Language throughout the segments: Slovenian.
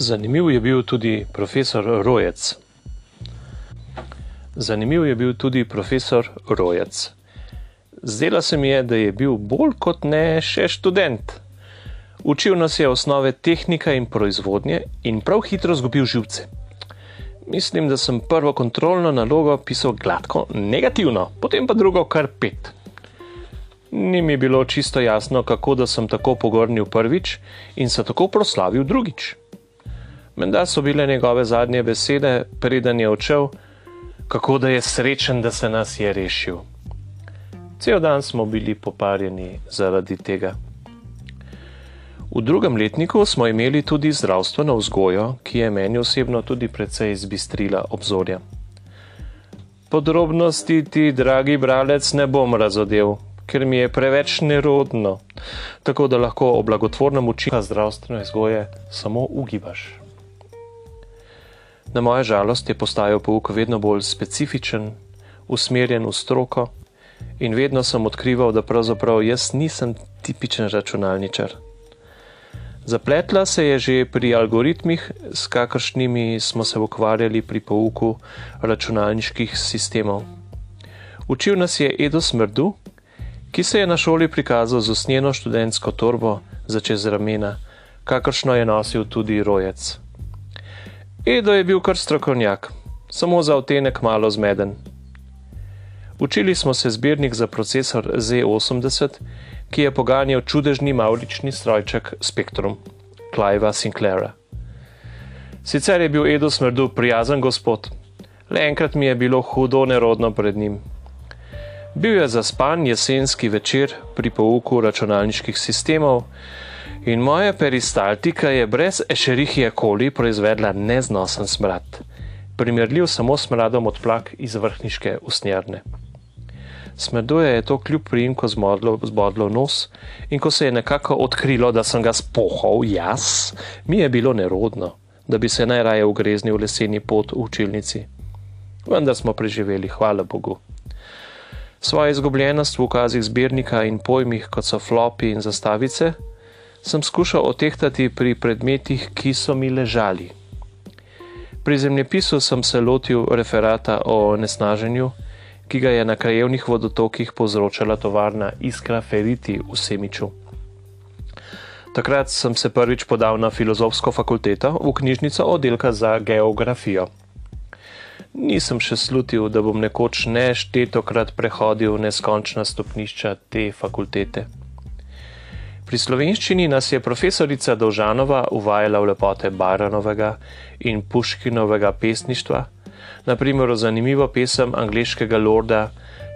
Zanimiv je bil tudi profesor Rojec. Zanimiv je bil tudi profesor Rojec. Zdela se mi je, da je bil bolj kot ne še študent. Učil nas je osnove tehnike in proizvodnje in prav hitro zgubil živce. Mislim, da sem prvo kontrolno nalogo pisal gladko negativno, potem pa drugo kar pet. Ni mi bilo čisto jasno, kako da sem tako pogornil prvič in se tako proslavil drugič. Menda so bile njegove zadnje besede, preden je odšel, kako da je srečen, da se nas je rešil. Cel dan smo bili poparjeni zaradi tega. V drugem letniku smo imeli tudi zdravstveno vzgojo, ki je meni osebno tudi precej izbistrila obzorja. Podrobnosti ti, dragi bralec, ne bom razodel, ker mi je preveč nerodno, tako da lahko o blagotvornem učinku zdravstvene vzgoje samo ugibaš. Na moja žalost je postajal pouk vedno bolj specifičen, usmerjen v stroko in vedno sem odkrival, da pravzaprav jaz nisem tipičen računalničar. Zapletla se je že pri algoritmih, s kakršnimi smo se ukvarjali pri pouku računalniških sistemov. Učil nas je Edo Smrdu, ki se je na šoli prikazal z usnjeno študentsko torbo za čez ramena, kakršno je nosil tudi rojec. Edo je bil kar strokovnjak, samo za otenek malo zmeden. Učili smo se zbirnik za procesor Z80, ki je poganjal čudežni maurični strojček Spectrum, Cliva Sinclaira. Sicer je bil Edo smrdu prijazen gospod, le enkrat mi je bilo hudo nerodno pred njim. Bil je zaspan jesenski večer pri pouku računalniških sistemov in moja peristaltika je brez ešerihije koli proizvedla neznosen smrad, primerljiv samo smradom odplak iz vrhniške usnjarne. Smrduje je to kljub prijimku zbodlo nos in ko se je nekako odkrilo, da sem ga spohal jaz, mi je bilo nerodno, da bi se najraje ugreznil v leseni pot v učilnici. Vendar smo preživeli, hvala Bogu. Svojo izgubljenost v ukazih zbirnika in pojmih, kot so flopi in zastavice, sem skušal otehtati pri predmetih, ki so mi ležali. Pri zemljepisu sem se lotil referata o nesnaženju, ki ga je na krajevnih vodotokih povzročala tovarna Iskra Feriti v Semiču. Takrat sem se prvič podal na filozofsko fakulteto v knjižnico oddelka za geografijo. Nisem še slutil, da bom nekoč neštetokrat prehodil neskončna stopnišča te fakultete. Pri slovenščini nas je profesorica Dovžanova uvajala v lepote Baranovega in Puškinovega pesništva, naprimer zanimivo pesem angliškega lorda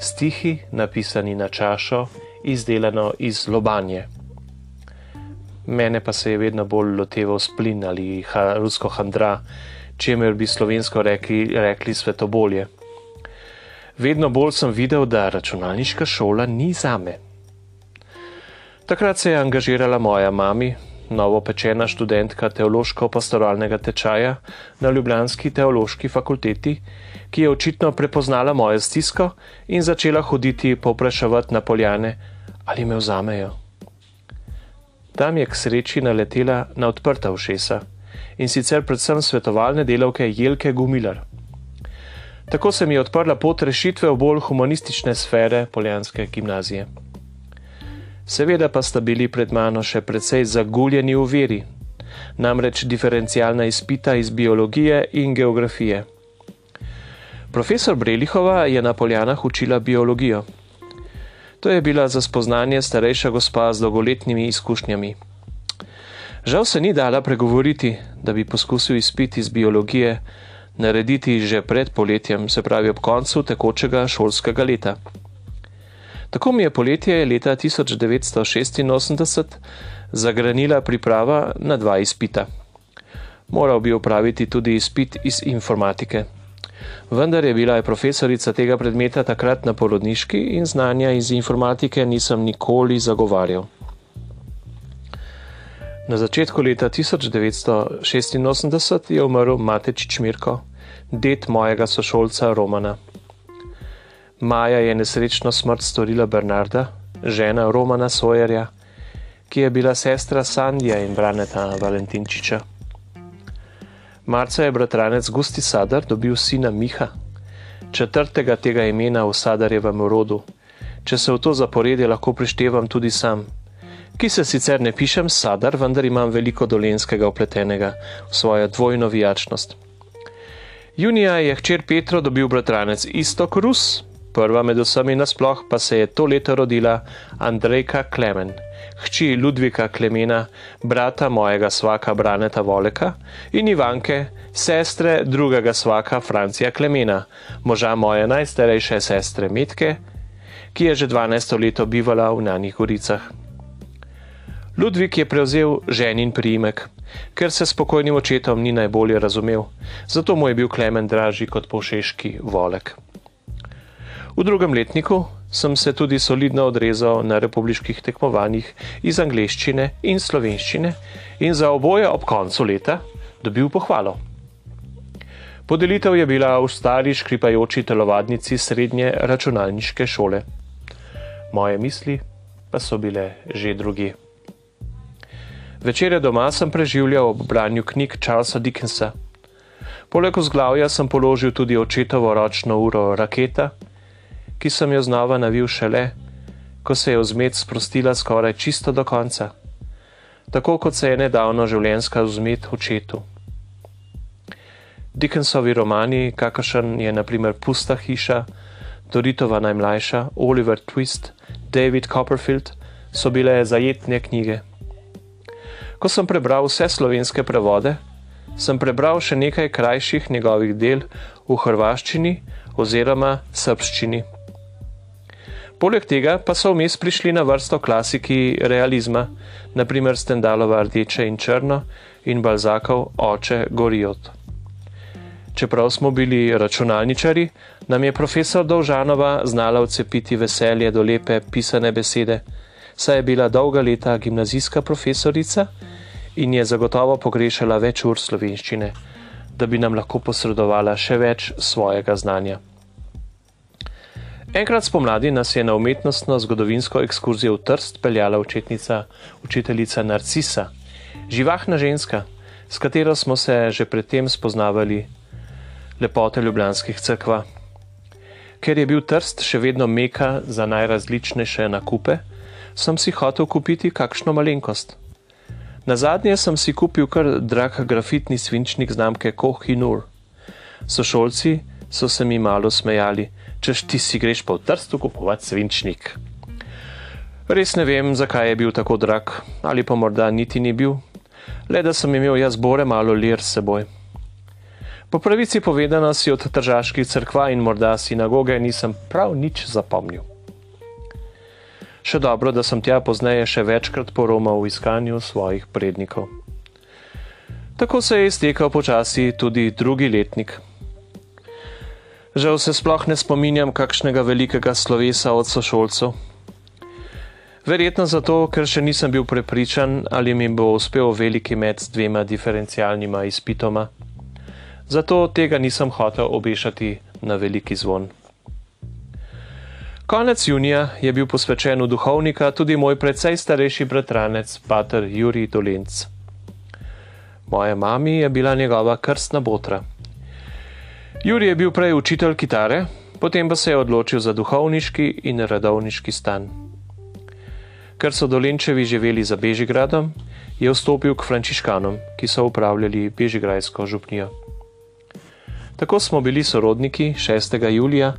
Stihi, napisani na čašo, izdelano iz lobanje. Mene pa se je vedno bolj loteval splin ali ha, rusko handra, čemer bi slovensko rekli, rekli svetobolje. Vedno bolj sem videl, da računalniška šola ni zame. Takrat se je angažirala moja mama, novopečena študentka teološko-pastoralnega tečaja na Ljubljanski teološki fakulteti, ki je očitno prepoznala mojo stisko in začela hoditi popraševati na poljane, ali me vzamejo. Tam je k sreči naletela na odprta ušesa in sicer predvsem svetovalne delavke Jelke Gumilar. Tako se mi je odprla pot rešitve v bolj humanistične sfere poljanske gimnazije. Seveda pa sta bili pred mano še precej zaguljeni v veri, namreč diferencialna izpita iz biologije in geografije. Profesor Brelihova je na Poljanah učila biologijo. To je bila za spoznanje starejša gospa z dolgoletnimi izkušnjami. Žal se ni dala pregovoriti, da bi poskusil izpit iz biologije narediti že pred poletjem, se pravi ob koncu tekočega šolskega leta. Tako mi je poletje leta 1986 zagranila priprava na dva izpita. Moral bi opraviti tudi izpit iz informatike. Vendar je bila je profesorica tega predmeta takrat na porodniški in znanja iz informatike nisem nikoli zagovarjal. Na začetku leta 1986 je umrl Matečič Mirko, det mojega sošolca Romana. Maja je nesrečno smrt storila Bernarda, žena Romana Sojerja, ki je bila sestra Sandija in Braneta Valentinčiča. Marca je bratranec Gusti Sadar dobil sina Miha, četrtega tega imena v Sadarjevem rodu. Če se v to zaporedje lahko prištevam tudi sam, ki se sicer ne pišem Sadar, vendar imam veliko dolenskega opletenega v svojo dvojno vijačnost. Junija je hčer Petro dobil bratranec Istok Rus, prva med vsemi nasploh pa se je to leto rodila Andrejka Klemen, hči Ludvika Klemena, brata mojega svaka Braneta Voleka in Ivanke, sestre drugega svaka Francija Klemena, moža moje najstarejše sestre Metke, ki je že 12 leto bivala v Njanih goricah. Ludvik je prevzel ženin priimek, ker se s pokojnim očetom ni najbolje razumel, zato mu je bil Klemen dražji kot povšeški volek. V drugem letniku sem se tudi solidno odrezal na republiških tekmovanjih iz angleščine in slovenščine in za oboje ob koncu leta dobil pohvalo. Podelitev je bila v stari škripajoči telovadnici srednje računalniške šole. Moje misli pa so bile že drugi. Večere doma sem preživljal ob branju knjig Charlesa Dickensa. Poleg vzglavja sem položil tudi očetovo ročno uro Raketa, ki sem jo znova navil šele, ko se je vzmet sprostila skoraj čisto do konca, tako kot se je nedavno življenjska vzmet očetu. Dickensovi romani, kakršen je naprimer Pusta hiša, Doritova najmlajša, Oliver Twist, David Copperfield, so bile zajetne knjige. Ko sem prebral vse slovenske prevode, sem prebral še nekaj krajših njegovih del v hrvaščini oziroma srpščini. Poleg tega pa so vmes prišli na vrsto klasiki realizma, naprimer Stendalova Rdeče in Črno in Balzakov Oče Goriot. Čeprav smo bili računalničari, nam je profesor Dolžanova znala odcepiti veselje do lepe pisane besede, saj je bila dolga leta gimnazijska profesorica in je zagotovo pogrešala več ur slovenščine, da bi nam lahko posredovala še več svojega znanja. Enkrat spomladi nas je na umetnostno zgodovinsko ekskurzijo v Trst peljala učetnica, učiteljica Narcisa, živahna ženska, s katero smo se že predtem spoznavali lepote ljubljanskih crkva. Ker je bil Trst še vedno meka za najrazličnejše nakupe, sem si hotel kupiti kakšno malenkost. Na zadnje sem si kupil kar drag grafitni svinčnik znamke Koh in Ur. Sošolci so se mi malo smejali češ ti si greš pa v trstu kupovati svinčnik. Res ne vem, zakaj je bil tako drag, ali pa morda niti ni bil, le da sem imel jaz bore malo lir s seboj. Po pravici povedano si od tržaških crkva in morda sinagoge nisem prav nič zapomnil. Še dobro, da sem tja pozneje še večkrat poromal v iskanju svojih prednikov. Tako se je iztekal počasi tudi drugi letnik. Žal se sploh ne spominjam kakšnega velikega slovesa od sošolcev. Verjetno zato, ker še nisem bil prepričan, ali mi bo uspel veliki med s dvema diferencialnima izpitoma. Zato tega nisem hotel obešati na veliki zvon. Konec junija je bil posvečen v duhovnika tudi moj precej starejši bratranec, pater Juri Dolenc. Moja mami je bila njegova krstna botra. Juri je bil prej učitelj kitare, potem pa se je odločil za duhovniški in radovniški stan. Ker so dolenčevi živeli za Bežigradom, je vstopil k frančiškanom, ki so upravljali Bežigrajsko župnijo. Tako smo bili sorodniki 6. julija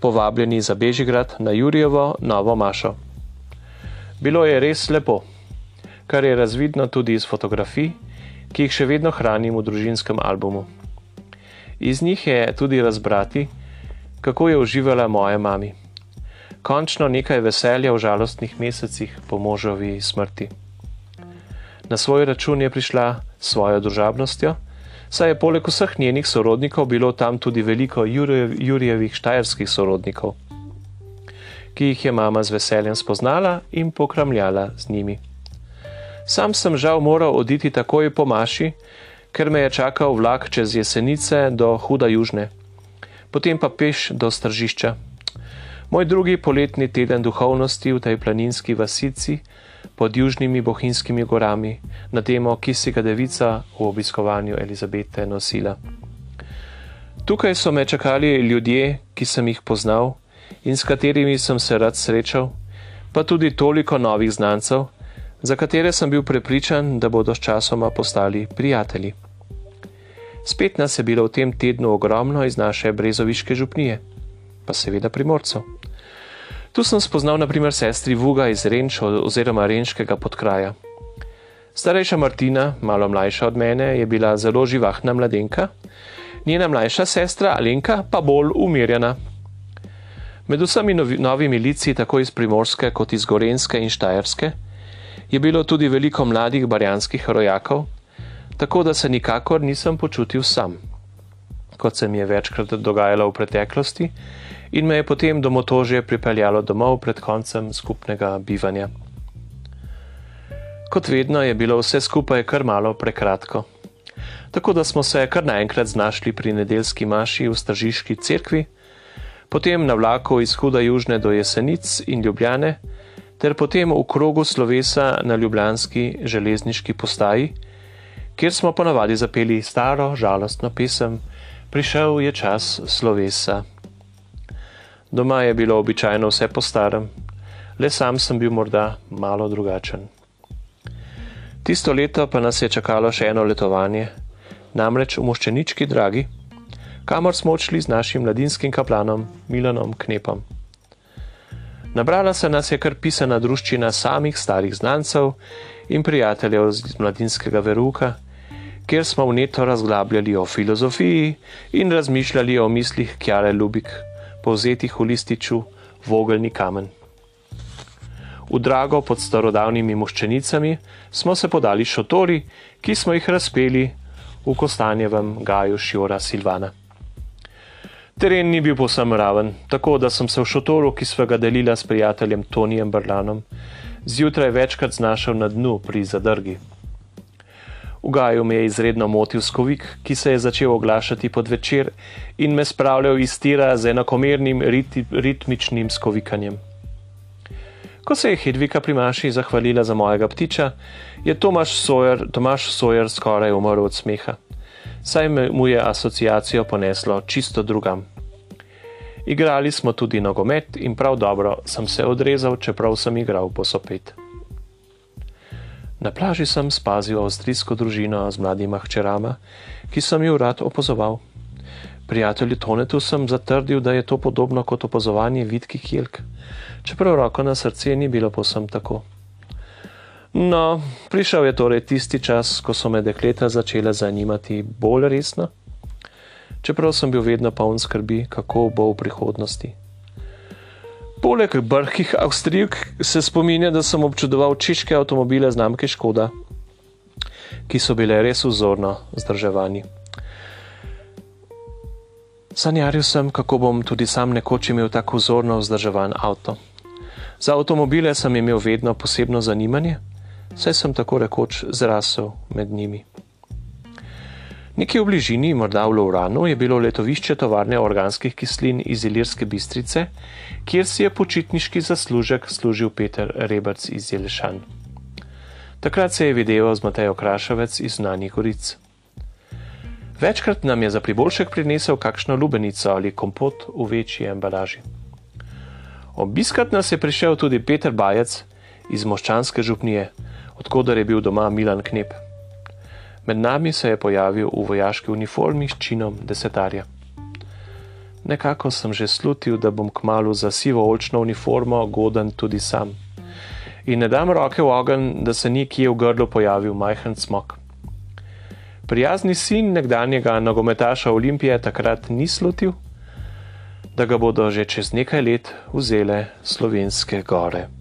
povabljeni za Bežigrad na Jurijevo novo mašo. Bilo je res lepo, kar je razvidno tudi iz fotografij, ki jih še vedno hranim v družinskem albumu. Iz njih je tudi razbrati, kako je uživala moja mama. Končno nekaj veselja v žalostnih mesecih po možovi smrti. Na svoj račun je prišla s svojo družabnostjo, saj je poleg vseh njenih sorodnikov bilo tam tudi veliko Jurijevih štajerskih sorodnikov, ki jih je mama z veseljem spoznala in pokramljala z njimi. Sam sem žal moral oditi takoj po maši, ker me je čakal vlak čez jesenice do Huda Južne, potem pa peš do stržišča. Moj drugi poletni teden duhovnosti v tej planinski vasici pod južnimi bohinjskimi gorami na temo, ki si ga devica v obiskovanju Elizabete nosila. Tukaj so me čakali ljudje, ki sem jih poznal in s katerimi sem se rad srečal, pa tudi toliko novih znancev, za katere sem bil prepričan, da bodo s časoma postali prijatelji. Spet nas je bilo v tem tednu ogromno iz naše brezoviške župnije, pa seveda primorcev. Tu sem spoznal naprimer sestri Vuga iz Renč oziroma Renškega podkraja. Starejša Martina, malo mlajša od mene, je bila zelo živahna mladenka, njena mlajša sestra Alenka pa bolj umirjena. Med vsemi novi, novimi lici, tako iz Primorske kot iz Gorenske in Štajerske, je bilo tudi veliko mladih barjanskih rojakov, tako da se nikakor nisem počutil sam, kot se mi je večkrat dogajalo v preteklosti in me je potem do motožje pripeljalo domov pred koncem skupnega bivanja. Kot vedno je bilo vse skupaj kar malo prekratko. Tako da smo se kar naenkrat znašli pri nedeljski maši v Stržiški cerkvi, potem na vlaku iz Huda Južne do Jesenic in Ljubljane, ter potem v krogu slovesa na Ljubljanski železniški postaji, kjer smo ponavadi zapeli staro, žalostno pesem: Prišel je čas slovesa. Doma je bilo običajno vse po starem, le sam sem bil morda malo drugačen. Tisto leto pa nas je čakalo še eno letovanje, namreč v Moščenički dragi, kamor smo odšli z našim mladinskim kaplanom Milanom Knepom. Nabrala se nas je kar pisana druščina samih starih znancev in prijateljev iz mladinskega veruka, kjer smo vneto razglabljali o filozofiji in razmišljali o mislih Kjare Lubik, povzetih v lističu Vogelni kamen. V drago pod starodavnimi moščenicami smo se podali šotori, ki smo jih razpeli v Kostanjevem gaju Šjora Silvana. Teren ni bil posem raven, tako da sem se v šotoru, ki sva ga delila s prijateljem Tonijem Brlanom, zjutraj večkrat znašel na dnu pri zadrgi. V gaju me je izredno motil skovik, ki se je začel oglašati pod večer in me spravljal iz tira z enakomernim rit ritmičnim skovikanjem. Ko se je Hedvika pri Maši zahvalila za mojega ptiča, je Tomaš Sawyer, Tomaš Sawyer skoraj umrl od smeha, saj mu je asociacijo poneslo čisto drugam. Igrali smo tudi nogomet in prav dobro sem se odrezal, čeprav sem igral posopet. Na plaži sem spazil avstrijsko družino z mladima hčerama, ki sem jo rad opozoval. Prijatelju Tonetu sem zatrdil, da je to podobno kot opazovanje vitkih jelk, čeprav roko na srce ni bilo posem tako. No, prišel je torej tisti čas, ko so me dekleta začele zanimati bolj resno, čeprav sem bil vedno poln skrbi, kako bo v prihodnosti. Poleg brhkih Avstrijk se spominja, da sem občudoval češke avtomobile znamke Škoda, ki so bile res vzorno zdrževani. Sanjaril sem, kako bom tudi sam nekoč imel tako vzorno vzdrževan avto. Za avtomobile sem imel vedno posebno zanimanje, saj sem tako rekoč zrasel med njimi. Nekje v bližini, morda v Lovranu, je bilo letovišče tovarne organskih kislin iz Ilirske bistrice, kjer si je počitniški zaslužek služil Peter Rebrc iz Jelešan. Takrat se je videval z Matejo Krašovec iz Znanih goric. Večkrat nam je za priboljšek prinesel kakšno lubenico ali kompot v večji embalaži. Obiskat nas je prišel tudi Peter Bajec iz Moščanske župnije, odkudar je bil doma Milan Knep. Med nami se je pojavil v vojaški uniformi s činom desetarja. Nekako sem že slutil, da bom kmalo za sivo očno uniformo goden tudi sam. In ne dam roke v ogen, da se ni kje v grlu pojavil majhen smok. Prijazni sin nekdanjega nogometaša Olimpije takrat ni slutil, da ga bodo že čez nekaj let vzele slovenske gore.